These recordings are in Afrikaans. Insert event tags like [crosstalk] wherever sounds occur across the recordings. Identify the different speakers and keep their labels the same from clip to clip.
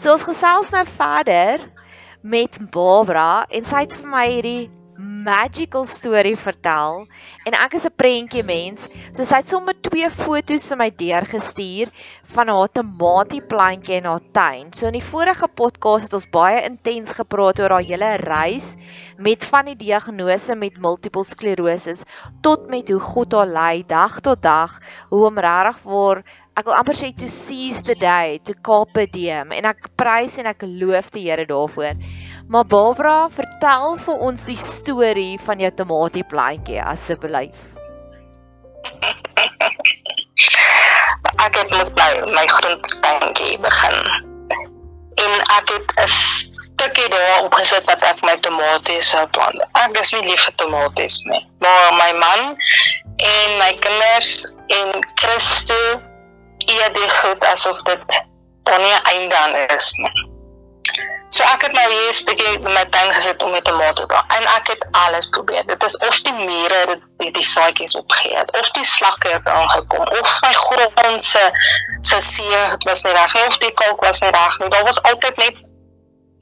Speaker 1: So ons gesels nou verder met Barbara en sy het vir my hierdie magical storie vertel en ek is 'n prentjie mens. So sy het sommer twee foto's vir my deurgestuur van haar tomatieplantjie in haar tuin. So in die vorige podcast het ons baie intens gepraat oor haar hele reis met van die diagnose met multiple sklerose tot met hoe God haar lei dag tot dag, hoe om regtig vir ek wil amper sê to seize the day, to carpe diem en ek prys en ek loof die Here daarvoor. Maar Barbara, vertel vir ons die storie van jou tomatieplantjie asseblief. [laughs]
Speaker 2: ek het mos my my grondtuintjie begin. En ek het 'n stukkie daar opgesit wat ek my tomaties sou plant. Ek is nie lief vir tomaties nie. Maar my man en my kinders en Christo eet dit goed asof dit dan nie einde aan is nie. So ek het nou hier 'n stukkie in my tuin gesit om met tomate te en ek het alles probeer. Dit is of die mure dit die, die saadjies opgeëet of die slakke het aangekom of my grond se se see het was nie reg of die kalk was nie reg nie. Daar was altyd net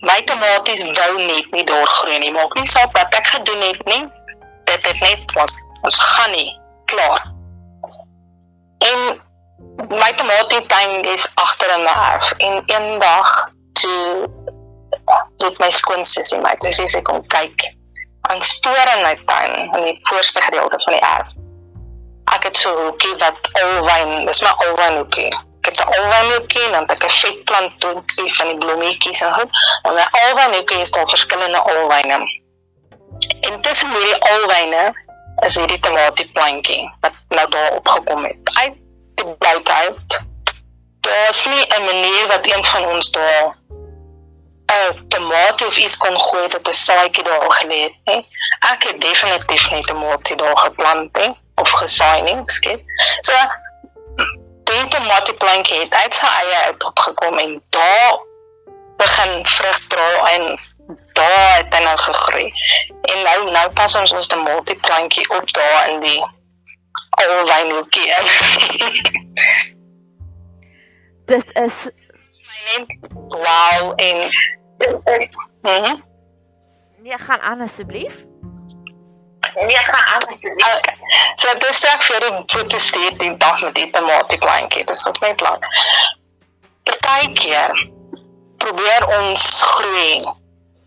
Speaker 2: my tomaties wou net nie daar groei nie. Maak nie saak wat ek gedoen het nie. Dit het net wat ons gaan nie klaar. En my tomatietuin is agter in my erf en eendag toe het my skoonsussie my toe sy kom kyk aan voor in my tuin in die voorste gedeelte van die erf. Ek het so 'n hoekie wat alwyn, dis my alwyn hoekie. Ek het 'n alwyn hoekie en dan het ek 'n vetplant hoekie van die blommetjies en goed. En my alwyn hoekie is daar verskillende alwyne. En tussen hierdie alwyne is hierdie tomatieplantjie wat nou daar opgekom het. Uit buite uit. Daar is nie 'n manier wat een van ons daar 'n tomaat of iets kon gooi dat 'n saadjie daar gelê het, hè. Ek het definitief nie tomaat daar geplant nie of gesaai nie, skus. So die tomatieplantjie het uit sy eie uit opgekom en daar begin vrug dra en daar het hy nou gegroei. En nou nou pas ons ons tomatieplantjie op daar in die alwynhoekie.
Speaker 1: Dit is
Speaker 2: my net wow en Mhm.
Speaker 1: Nee, gaan aan asseblief.
Speaker 2: Nee, gaan aan asseblief. Okay. So dit is ek vir die foto stuur die dag met die tomatieplantjie. Dit is ook net lank. Partykeer probeer ons groei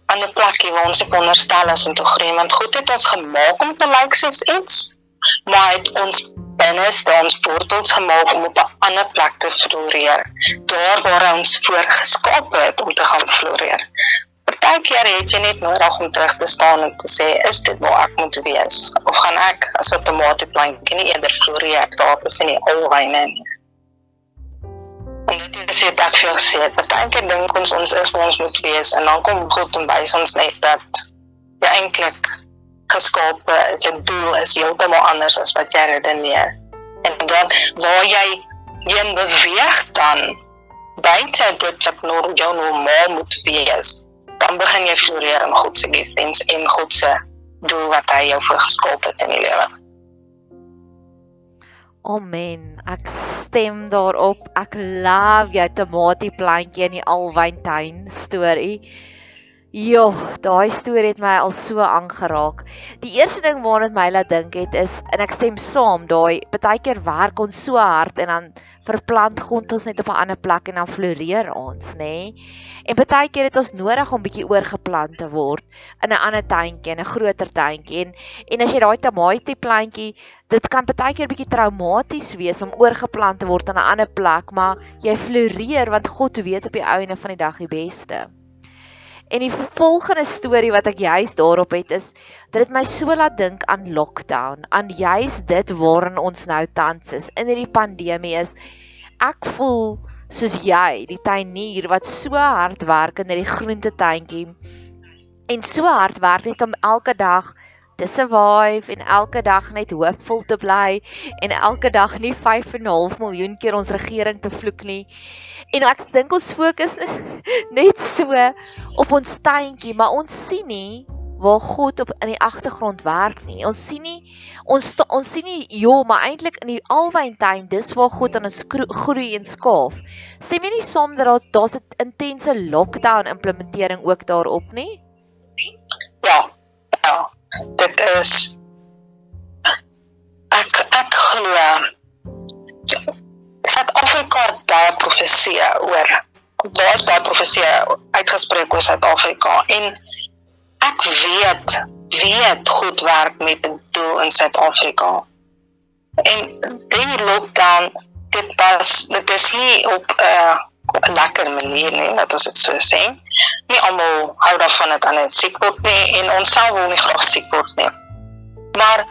Speaker 2: aan 'n plekkie waar ons veronderstel is om te groei, want God het ons gemaak om te lyk soos iets, maar het ons binneste ons portals gemaak om op 'n ander plek te floreer, daar waar ons voorgeskaap het om te gaan floreer. Partykeer het jy net nodig om terug te staan en te sê, is dit waar ek moet wees of gaan ek as 'n tomatieplantjie nie eerder floreer daar tussen die alwyne nie. En dit is dit ek vir sê, partykeer dink ons ons is waar ons moet wees en dan kom God en wys ons net dat jy eintlik geskape is, jou doel is heeltemal anders as wat jy redeneer. En dan waar jy heen beweeg dan buite dit wat nou jou normaal moet wees, dan begin jy floreer in God se guidance en God se doel wat hy jou vir geskaap het in die lewe.
Speaker 1: Amen. Ek stem daarop. Ek love jou tomatieplantjie in die alwyntuin storie. Jo, daai storie het my al so aangeraak. Die eerste ding waarna dit my laat dink het is en ek stem saam, daai partykeer werk ons so hard en dan verplant grond ons net op 'n ander plek en dan floreer ons, nê? Nee? En partykeer het ons nodig om bietjie oorgeplant te word in 'n ander tuintjie, in 'n groter tuintjie. En en as jy daai tamatie plantjie, dit kan partykeer bietjie traumaties wees om oorgeplant te word in 'n ander plek, maar jy floreer want God weet op die einde van die dag die beste. En die volgende storie wat ek juist daarop het is dit het my so laat dink aan lockdown, aan juist dit waarin ons nou tans is in hierdie pandemie is. Ek voel soos jy, die tuinier wat so hard werk in hierdie groentetuintjie en so hard werk net om elke dag te survive en elke dag net hoopvol te bly en elke dag nie 5 en 'n half miljoen keer ons regering te vloek nie. En ek dink ons fokus [laughs] net so op ons tuintjie, maar ons sien nie waar God op in die agtergrond werk nie. Ons sien nie ons ons sien nie ja, maar eintlik in die alwyntuin, dis waar God aan ons groei en skaaf. Stem jy nie saam dat daar daar's 'n intense lockdown implementering ook daarop nie?
Speaker 2: Ja. Ja. Dit is ek ek glo profeseë oor daar is baie profeseë uitgespreek oor Suid-Afrika en ek weet weet goed werk met doel in Suid-Afrika. En die lockdown dit pas dit is nie op 'n uh, 'n lekker manier nie, dat ons dit so sê. Nie almal hou daarvan dat hulle siek word nie en ons self wil nie graag siek word nie. Maar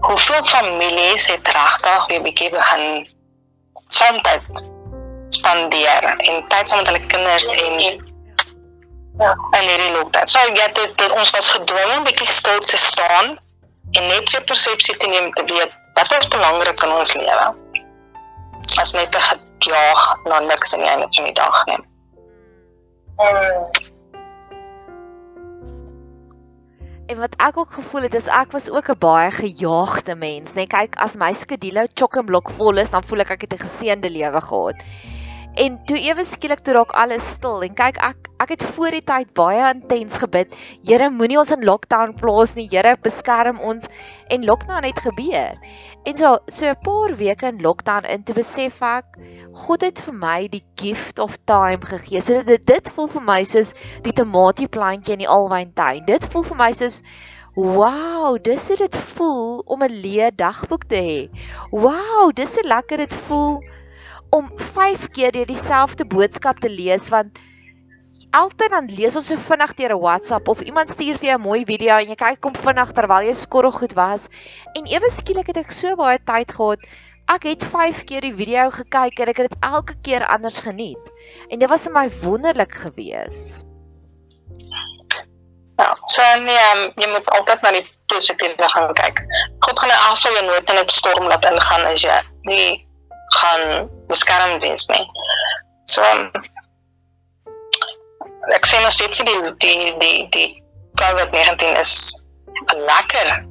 Speaker 2: hoeveel families het regtig weer bietjie begin sontyd spandeer en tyd saam met hulle kinders en ja, en hierdie lockdown. So ja, dit, dit ons was gedwonge om bietjie stil te staan en net jou persepsie te neem te weet wat is belangrik in ons lewe. As net te gejaag na niks in die einde van die dag nie. Hmm.
Speaker 1: En wat ek ook gevoel het is ek was ook 'n baie gejaagde mens, net kyk as my skedule chock-en-block vol is, dan voel ek ek het 'n geseënde lewe gehad. En toe ewe skielik toe raak alles stil en kyk ek ek het voor die tyd baie intens gebid. Here, moenie ons in lockdown plaas nie. Here, beskerm ons. En lockdown het gebeur. En so so 'n paar weke in lockdown in te besef ek God het vir my die gift of time gegee. So dit dit voel vir my soos die tomatieplantjie in die alwyntuin. Dit voel vir my soos wow, dis hoe dit voel om 'n leë dagboek te hê. Wow, dis so lekker dit voel om 5 keer deur dieselfde boodskap te lees want altyd dan lees ons so vinnig deur 'n WhatsApp of iemand stuur vir jou 'n mooi video en jy kyk kom vinnig terwyl jy skorrel goed was en ewe skielik het ek so baie tyd gehad. Ek het 5 keer die video gekyk en ek het dit elke keer anders geniet. En dit was vir my wonderlik geweest.
Speaker 2: Ja, so nee, um, jy moet altyd na die positiewe gaan kyk. God gaan af vir jou nooit in 'n storm laat ingaan as jy nie gaan beskerm wees nie. So um, ek sê nog steeds die die die die COVID-19 is 'n lekker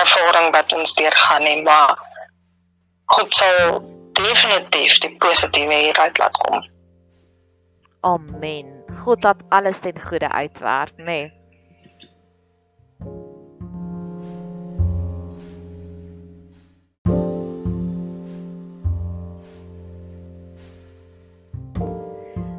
Speaker 2: ervaring wat ons deurgaan en maar God sal definitief die positiewe hieruit laat kom.
Speaker 1: Amen. God laat alles ten goeie uitwerk, nê. Nee.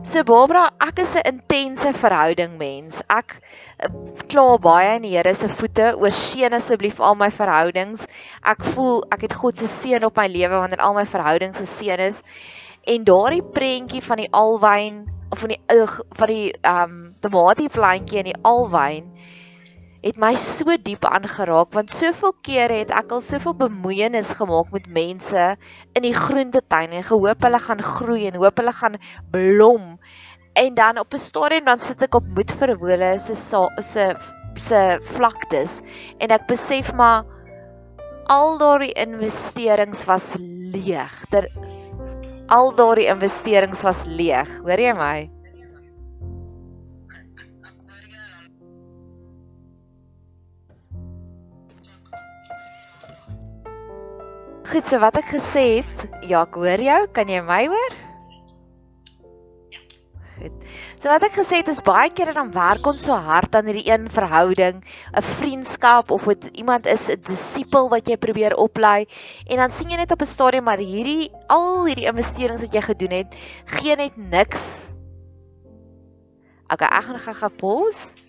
Speaker 1: So Barbara, ek is 'n intense verhouding mens. Ek eh, kla baie in die Here se voete. Oorseën asseblief al my verhoudings. Ek voel ek het God se seën op my lewe wanneer al my verhoudings geseën is. En daardie prentjie van die alwyn of van die van die ehm um, tomatieplantjie en die alwyn het my so diep aangeraak want soveel kere het ek al soveel bemoeienis gemaak met mense in die groentetuin en gehoop hulle gaan groei en hoop hulle gaan blom en dan op 'n stadium dan sit ek op moed verhole se se se vlaktes en ek besef maar al daardie investerings was leeg. Ter al daardie investerings was leeg. Hoor jy my? Goed, so wat ek gesê het, ja, ek hoor jou. Kan jy my hoor? Goed. So wat ek gesê het is baie kere dan werk ons so hard aan hierdie een verhouding, 'n vriendskap of wat iemand is 'n disipel wat jy probeer oplei en dan sien jy net op 'n stadium maar hierdie al hierdie investerings wat jy gedoen het, gee net niks. Okay, ek gaan gou-gou pause.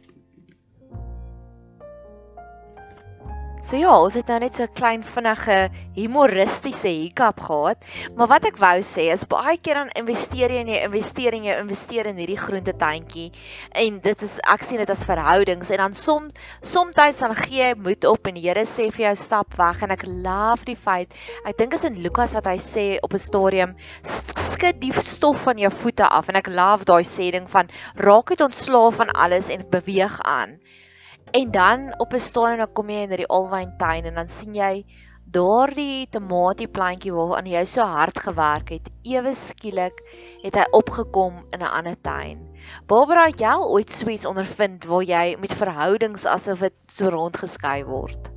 Speaker 1: So ja, ons het nou net so 'n klein vinnige humoristiese hiccup gehad, maar wat ek wou sê is baie keer dan investeer jy in jy investeer in jy investeer in hierdie groentetuintjie en dit is ek sien dit as verhoudings en dan som soms dan gee jy moed op en die Here sê vir jou stap weg en ek love die feit. Ek dink is in Lukas wat hy sê op 'n stadium skud die stof van jou voete af en ek love daai sê ding van raak uit ontslaaf van alles en beweeg aan. En dan op 'n stadium dan kom jy in die alwyn tuin en dan sien jy daardie tomatieplantjie waaraan jy so hard gewerk het, ewe skielik het hy opgekom in 'n ander tuin. Barbara, het jy ooit sweets ondervind waar jy met verhoudings asof dit so rondgeskei word?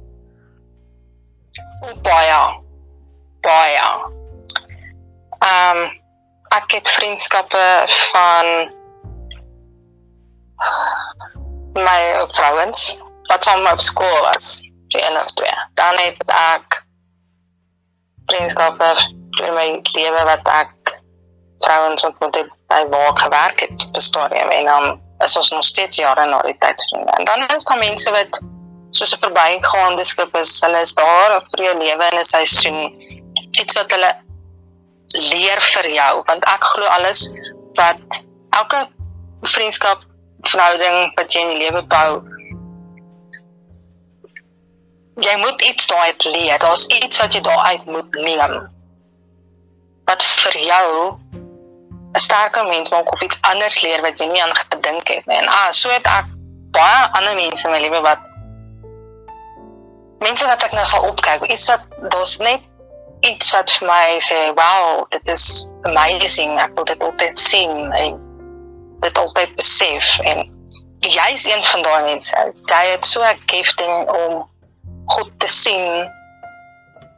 Speaker 2: Baie. Baie. Ehm um, ek het vriendskappe van my vrouens wat saam op skool was, die een of twee. Dan het ek vriendskappe in my lewe wat ek vrouens ontmoet het by waar ek gewerk het op 'n stadium en dan is ons nog steeds jare na die tyd vriende. En dan is daar mense wat soos 'n verbygaande skip is, hulle is daar vir jou lewe in 'n seisoen iets wat hulle leer vir jou want ek glo alles wat elke vriendskap verhouding wat jy in die lewe bou jy moet iets daaruit leer. Daar's iets wat jy daaruit moet neem. Wat vir jou 'n sterker mens maak of iets anders leer wat jy nie aan gedink het nie. En ah, so het ek baie ander mense in my lewe wat mense wat ek nou sal opkyk, iets wat daar's net iets wat vir my sê, "Wow, dit is amazing. Ek wil dit altyd sien en dit altyd besef." En jy's een van daai mense. Jy het so 'n gifting om God te sien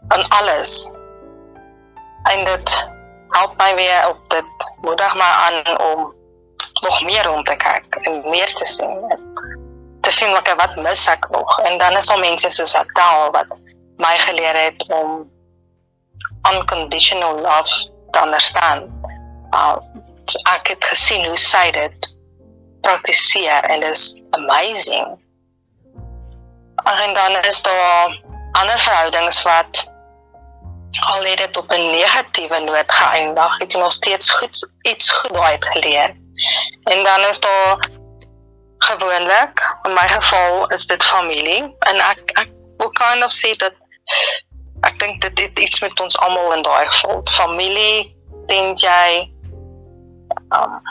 Speaker 2: aan alles. En dit help my weer of dit moedig my aan om nog meer rond te kyk en meer te sien. Te sien wat ek wat mis ek nog. En dan is daar mense soos Atal wat my geleer het om unconditional love te onderstaan. Uh, ek het gesien hoe sy dit praktiseer en dit is amazing en dan is daar ander verhoudings wat al het dit op 'n negatiewe noot geëindig, het jy nog steeds goed iets goed uit geleer. En dan is daar gewoonlik, in my geval is dit familie en ek ek wil kind of sê dat ek dink dit het iets met ons almal in daai geval. Familie, dink jy um,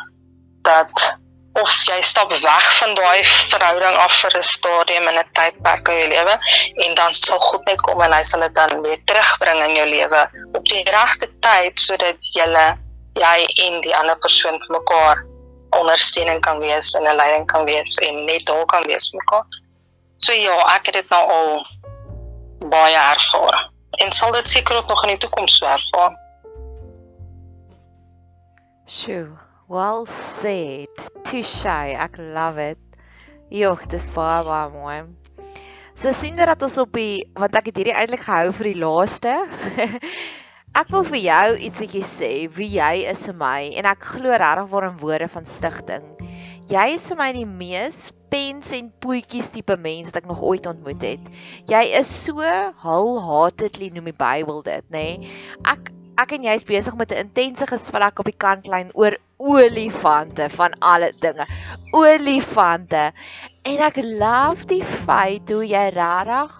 Speaker 2: dat of jy stap weg van daai verhouding af vir 'n stadium in 'n tydperk in jou lewe en dan sal God net kom en hy sal dit dan weer terugbring in jou lewe op die regte tyd sodat julle jy en die ander persoon vir mekaar ondersteuning kan wees en 'n leiding kan wees en net daar kan wees vir mekaar. So ja, ek het dit nou al baie ervaar en sal dit seker ook nog in die toekoms so ervaar.
Speaker 1: Sjoe, well said. Touche. Ek love it. Jogg, dis baie baie mooi. So sien dat ons op die want ek het hierdie eintlik gehou vir die laaste. [laughs] ek wil vir jou ietsie sê wie jy is vir my en ek glo regtig waar in woorde van stigting. Jy is vir my die mees pens en poetjies tipe mens wat ek nog ooit ontmoet het. Jy is so wholeheartedly noem die Bybel dit, nê? Nee? Ek ek en jy is besig met 'n intense gesprek op die kantlyn oor olifante van alle dinge. Olifante. En ek love die feit hoe jy regtig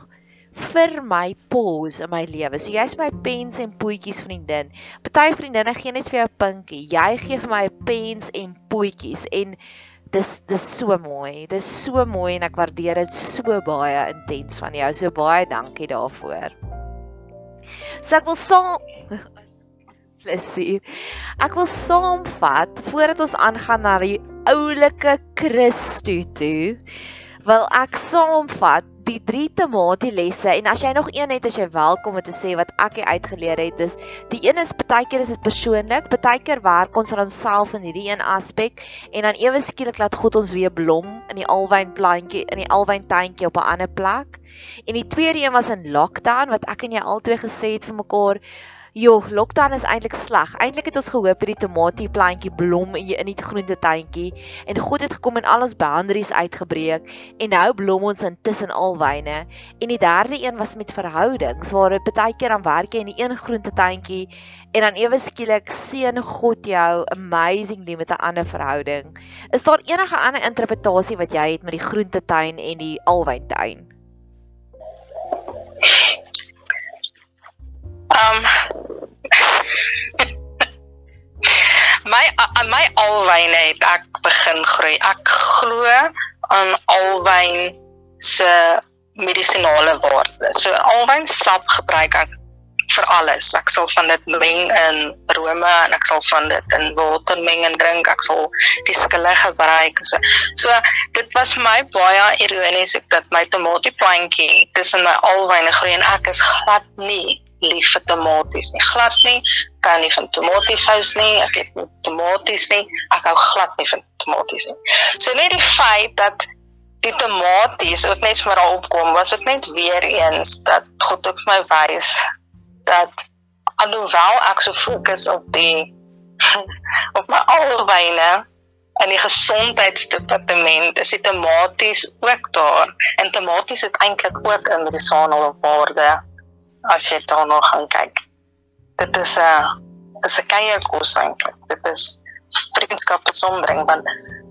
Speaker 1: vir my pause in my lewe. So jy's my pens en poetjies vriendin. Party vriendinne gee net vir jou 'n pinkie. Jy gee vir my pens en poetjies en dis dis so mooi. Dis so mooi en ek waardeer dit so baie intens van jou. So baie dankie daarvoor. So ek wil saam plesier. Ek wil saamvat voordat ons aangaan na die oulike Christo toe. Wil ek saamvat die drie tematielesse en as jy nog een het as jy welkom om te sê wat ek uitgeleer het dis die een is baie keer is dit persoonlik baie keer werk ons aan onsself in hierdie een aspek en dan ewe skielik laat God ons weer blom in die alwyn plantjie in die alwyn tuintjie op 'n ander plek en die tweede een was in lockdown wat ek en jy albei gesê het vir mekaar Joh, lockdown is eintlik sleg. Eintlik het ons gehoop hierdie tomatieplantjie blom in die groentetuintjie en God het gekom en al ons boundaries uitgebreek en nou blom ons intussen alwyne. En die derde een was met verhoudings waar dit baie keer aan werk in die een groentetuintjie en dan ewe skielik seën God jou amazingly met 'n ander verhouding. Is daar enige ander interpretasie wat jy het met die groentetuin en die alwyntuin?
Speaker 2: Um my aan my alwyne het ek begin groei. Ek glo aan alwyn se medisinale waarde. So alwyn sap gebruik ek vir alles. Ek sal van dit meng in rome en ek sal van dit in water meng en drink. Ek sal die skille gebruik. So so dit was my baie ironies ek dat my tomatieplantjie tussen my alwyne groei en ek is glad nie lief vir tomaties nie. Glad nie. Kan nie van tomatiesous nie. Ek het nie tomaties nie. Ek hou glad nie van tomaties nie. So net die feit dat die tomaties ook net vir my opkom was dit net weer eens dat God op my wys dat alhoewel ek so fokus op die [laughs] op my alwyne en die gesondheidsdepartement is die tomaties ook daar en tomaties het eintlik ook 'n medisinale waarde as jy daarna gaan kyk. Dit is 'n is 'n kuierkos eintlik. Dit is vriendskap besondering want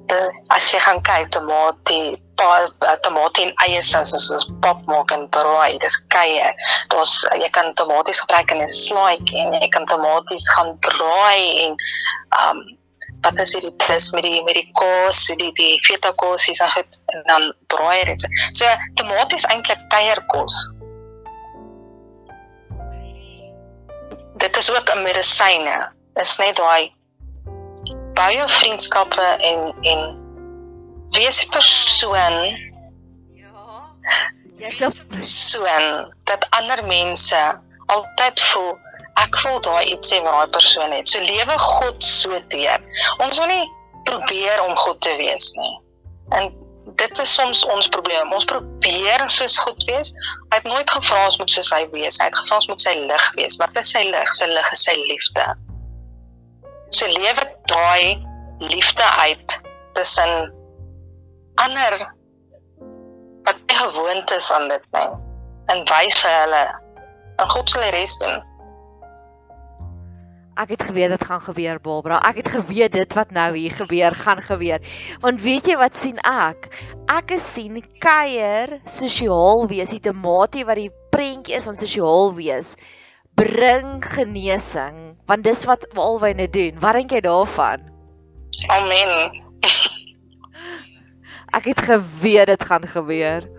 Speaker 2: de, as jy gaan kyk tomatie pa tomatie en eie sous soos ons pap maak en braai dis keie daar's jy kan tomaties gebruik in 'n slaaitjie en jy kan tomaties gaan braai en um wat is dit dis met die met die kos die die feta kos is en dan braai dit so tomaties eintlik kuierkos dit is ook 'n medisyne. Is net daai baie vriendskappe en en wees 'n persoon
Speaker 1: ja. Jy's 'n [laughs]
Speaker 2: persoon dat ander mense altyd voel ek voel daai iets sê wat daai persoon het. So lewe God so teer ons wil nie probeer om goed te wees nie. En dit is soms ons probleem ons probeer soos goed wees hy het nooit gevra ons moet soos hy wees hy het gevra ons moet sy lig wees wat is sy lig sy lig is sy liefde So lewe daai liefde uit tussen ander wat nie gewoond is aan dit nie. En wys vir hulle en God sal die res doen.
Speaker 1: Ek het geweet dit gaan gebeur, Barbara. Ek het geweet dit wat nou hier gebeur gaan gebeur. Want weet jy wat sien ek? Ek sien kuier sosiaal wees, die tematie wat die prentjie is van sosiaal wees bring genesing want dis wat alwyne doen. Wat dink jy daarvan?
Speaker 2: Amen.
Speaker 1: Ek het geweet dit gaan gebeur.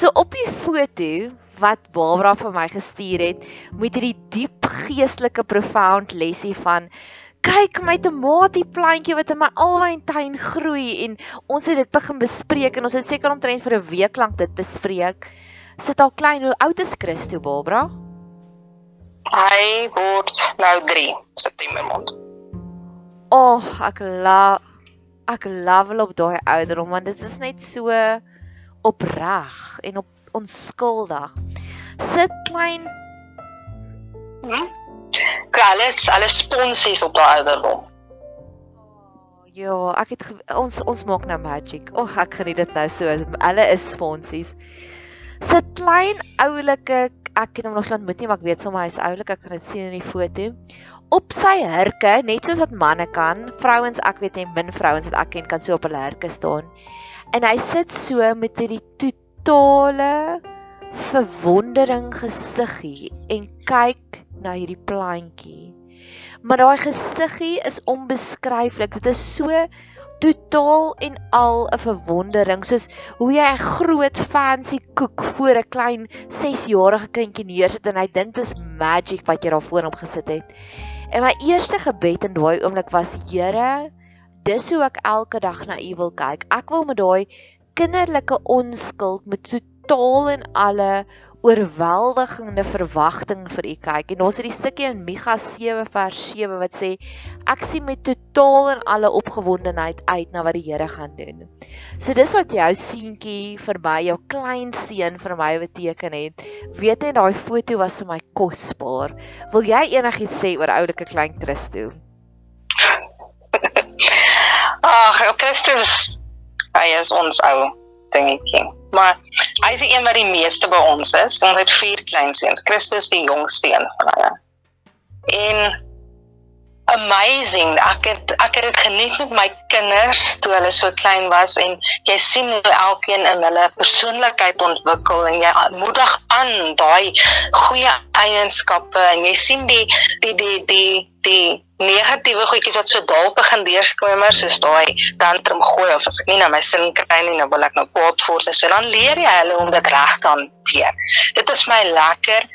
Speaker 1: So op die foto wat Barbara vir my gestuur het, moet hierdie diep geestelike profound lesie van kyk my tomatieplantjie wat in my alwyntuin groei en ons het dit begin bespreek en ons het seker omtrent vir 'n week lank dit bespreek. Sit al klein, hoe oud is Christo Barbara?
Speaker 2: Hy word nou 3 September maand.
Speaker 1: O, oh, ek la ek love op daai ouderdom want dit is net so opreg en op onskuldig. Sit klein
Speaker 2: hm? kry alles alles sponsies op daai ouderdom.
Speaker 1: Oh, ja, ek het ons ons maak nou magic. O, oh, ek geniet dit nou so. Hulle is sponsies. Sit klein oulike ek het hom nog nie ontmoet nie, maar ek weet sommer hy's oulik. Ek kan dit sien in die foto. Op sy hurke, net soos wat manne kan, vrouens ek weet net min vrouens wat ek ken kan so op hulle hurke staan. En hy sit so met hierdie totale verwondering gesiggie en kyk na hierdie plantjie. Maar daai gesiggie is onbeskryflik. Dit is so totaal en al 'n verwondering, soos hoe jy 'n groot fancy koek voor 'n klein 6-jarige kindjie neersit en hy dink dit is magic wat jy daar voor hom gesit het. En my eerste gebed in daai oomblik was: Here, dis hoe ek elke dag na U wil kyk. Ek wil met daai kinderlike onskuld met totaal en alle oorweldigende verwagting vir u kyk. En ons het die stukkie in Micha 7 vers 7 wat sê ek sien met totaal en alle opgewondenheid uit na wat die Here gaan doen. So dis wat jou seentjie vir my, jou klein seun vir my beteken het. Weet jy daai foto was vir my kosbaar. Wil jy enigiets sê oor oulike klein Christo?
Speaker 2: Ag, Christus. Hy is ons ou dingetjie. Maar hy is die een wat die meeste by ons is. Ons het vier kleinseuns. Christus die jongste een van hulle. En amazing. Ek het ek het dit geniet met my kinders toe hulle so klein was en jy sien hoe elkeen in hulle persoonlikheid ontwikkel en jy moedig aan daai goeie eienskappe en jy sien die die die die die negatiewe goedjies wat so dalk begin deurskomer soos daai tantrum gooi of as ek nie na my sin kry nie nou wil ek nou kwaad word so dan leer jy hulle om dit reg te hanteer. Dit is my lekker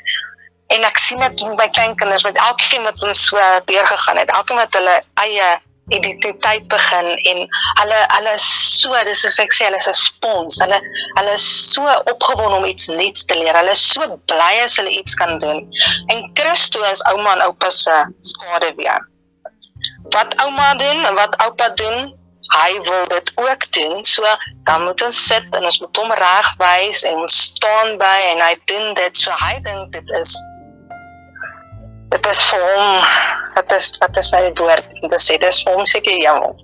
Speaker 2: en ek sien dit met my kleinkinders met elkeen wat ons so deurgegaan het elkeen met hulle eie identiteit begin en hulle hulle so dis soos ek sê hulle is 'n spons. Hulle hulle is so opgewonde om iets nuuts te leer. Hulle is so bly as hulle iets kan doen. En Christo is ouma en oupa se skade weer. Wat ouma doen en wat oupa doen hy wil dit ook doen. So dan moet ons sit en ons moet hom regwys en ons staan by en hy doen dit. So hy dink dit is dit is vir hom wat is wat is my woord om te sê dis vir hom seker jammer.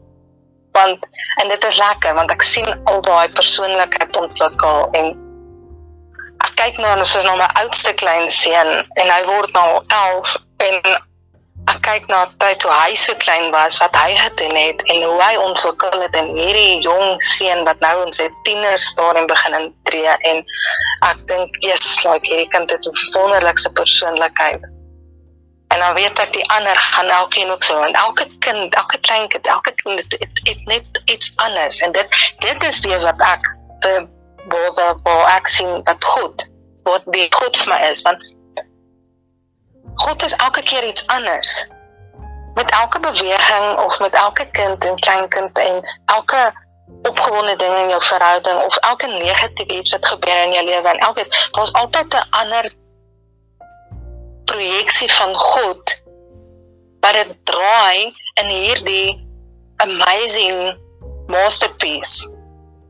Speaker 2: Want en dit is lekker want ek sien al daai persoonlikheid ontwikkel en ek kyk nou en is nou my oudste klein seun en hy word nou 11 en ek kyk na tyd toe hy so klein was wat hy gedoen het en hoe hy ontwikkel het en hierdie jong seun wat nou in sy tiener stadium begin intree en ek dink jy's like hierdie kind het 'n wonderlikse persoonlikheid En dan weet ek die ander gaan elkeen ook so en elke kind, elke klein kind, elke kind het, het, het net iets anders en dit dit is weer wat ek waar waar ek sien dat goed wat die goed vir my is want God is elke keer iets anders. Met elke beweging of met elke kind en kleinkind en elke opgewonde ding in jou verhouding of elke negatiewe iets wat gebeur in jou lewe en elke daar's altyd 'n ander projeksie van God wat dit draai in hierdie amazing masterpiece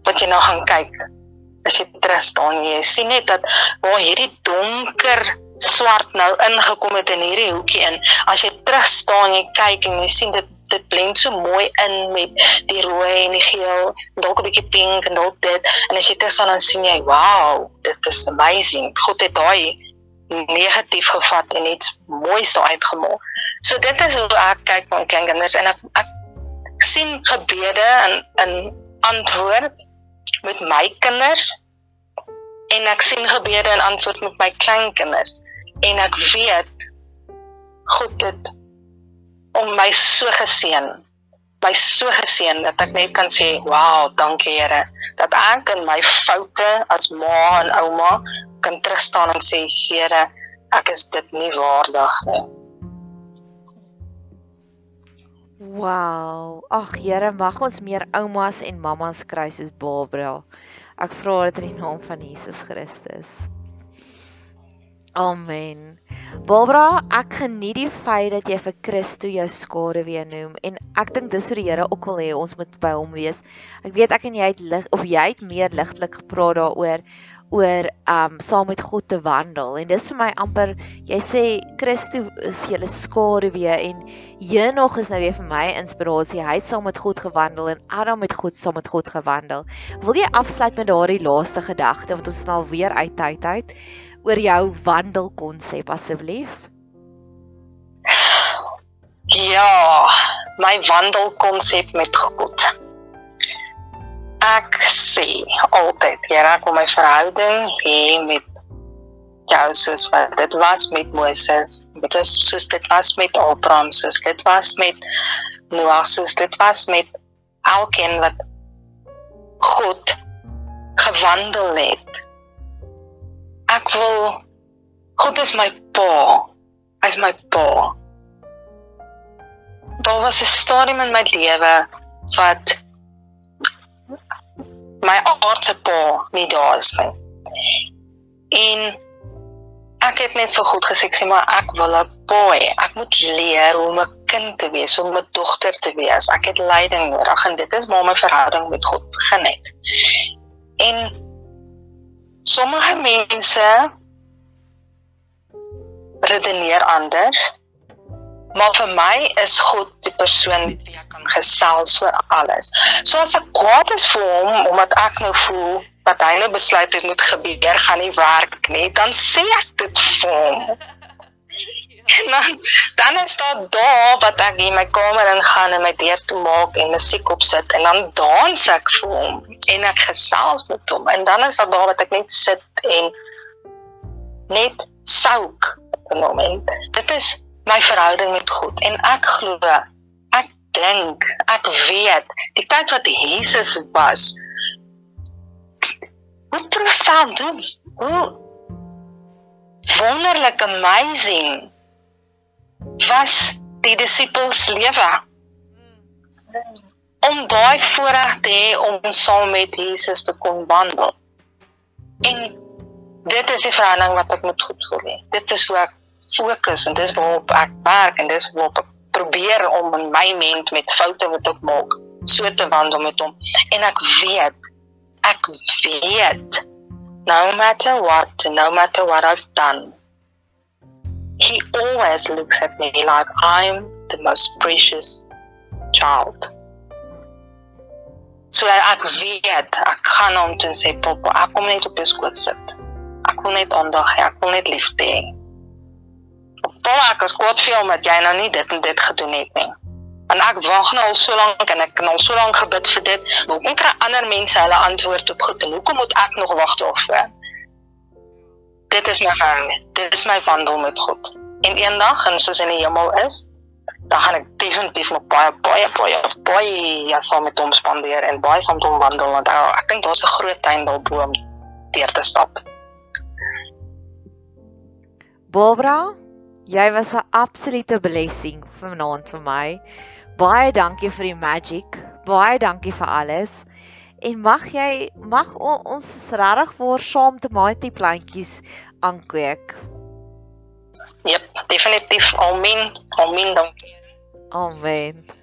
Speaker 2: wat jy nou gaan kyk as jy terug staan jy sien net dat waar hierdie donker swart nou ingekom het in hierdie hoekie in as jy terug staan jy kyk en jy sien dit dit blend so mooi in met die rooi en die geel dalk 'n bietjie pink en dalk dit en as jy terug staan dan sien jy wow dit is amazing. God het daai negatief gevat en iets moois daar uitgemaak. So dit is hoe ek kyk na kinders en ek, ek sien gebede in in antwoord met my kinders en ek sien gebede en antwoord met my kleinkinders en ek weet God het om my so geseën my so geseën dat ek net kan sê wow dankie Here dat ek in my foute as ma en ouma kan terugstaan en sê Here, ek is dit nie waardig nie.
Speaker 1: Wow. Ag Here, mag ons meer oumas en mammas kry soos Barbara. Ek vra dit in die naam van Jesus Christus. Amen. Barbara, ek geniet die feit dat jy vir Christo jou skade weer noem en ek dink dis hoe die Here ook wil hê ons moet by hom wees. Ek weet ek en jy het lig of jy het meer ligtelik gepraat daaroor oor um saam met God te wandel. En dis vir my amper jy sê Christus is julle skaduwee en Henog is nou weer vir my inspirasie. Hy het saam met God gewandel en Adam het God saam met God gewandel. Wil jy afsluit met daardie laaste gedagte want ons is nou weer uit tyd uit oor jou wandel konsep asseblief?
Speaker 2: Ja my wandel konsep met God ek sê altyd, Here, wil my verhouding hê met jou soos wat dit was met Moses, dit is soos dit was met Abraham, soos dit was met Noah, soos dit was met elkeen wat God gewandel het. Ek wil God is my pa. Hy is my pa. Daar was 'n stadium in my lewe wat my aardse pa nie daar is nie. En ek het net vir God gesê, sê maar ek wil 'n boy. Ek moet leer hoe om 'n kind te wees, hoe om 'n dogter te wees. Ek het leiding nodig en dit is waar my verhouding met God begin het. En sommige mense redeneer anders. Maar vir my is God die persoon met wie ek kan gesels oor alles. So as ek kwaad is vir hom omdat ek nou voel dat hy nou besluit het moet gebeur gaan nie werk nie, dan sê ek dit vir hom. [laughs] En dan dan is daar daar wat ek in my kamer ingaan en my deur toe maak en musiek opsit en dan dans ek vir hom en ek gesels met hom en dan is daar daar wat ek net sit en net souk op 'n moment. Dit is my verhouding met God en ek glo ek dink ek weet die tyd wat Jesus was hoe profound hoe, hoe wonderlik amazing was die disippels lewe om daai voorreg te hê om saam met Jesus te kon wandel. En dit is die verhouding wat ek met God wil hê. Dit is hoe ek fokus en dis waarop ek werk en dis waarop ek probeer om in my mens met foute wat ek maak so te wandel met hom. En ek weet ek weet no matter what, no matter what I've done, he always looks at me like I'm the most precious child. So ek weet, ek gaan hom toe sê, "Pappa, ek kom net op jou skoot sit. Ek wil net aandag hê, ek wil net liefde hê." Pappa, ek is kwaad vir jou omdat jy nou nie dit en dit gedoen het nie. En ek wag nou al so lank en ek het al so lank gebid vir dit. Maar hoekom kry ander mense hulle antwoord op goed en hoekom moet ek nog wag daarvoor? Dit is my gang. Dit is my wandel met God. En eendag, en soos in die hemel is, dan gaan ek definitief nog baie baie baie baie ja saam met hom spandeer en baie saam met hom wandel want ek, ek dink daar's 'n groot tuin daarbo om deur te stap.
Speaker 1: Barbara, jy was 'n absolute blessing vanaand vir my. Baie dankie vir die magic. Baie dankie vir alles. En mag jy mag ons regtig vir saam tomatie plantjies aankweek.
Speaker 2: Yep, definitief. Amen. Amen. Dankie.
Speaker 1: Amen.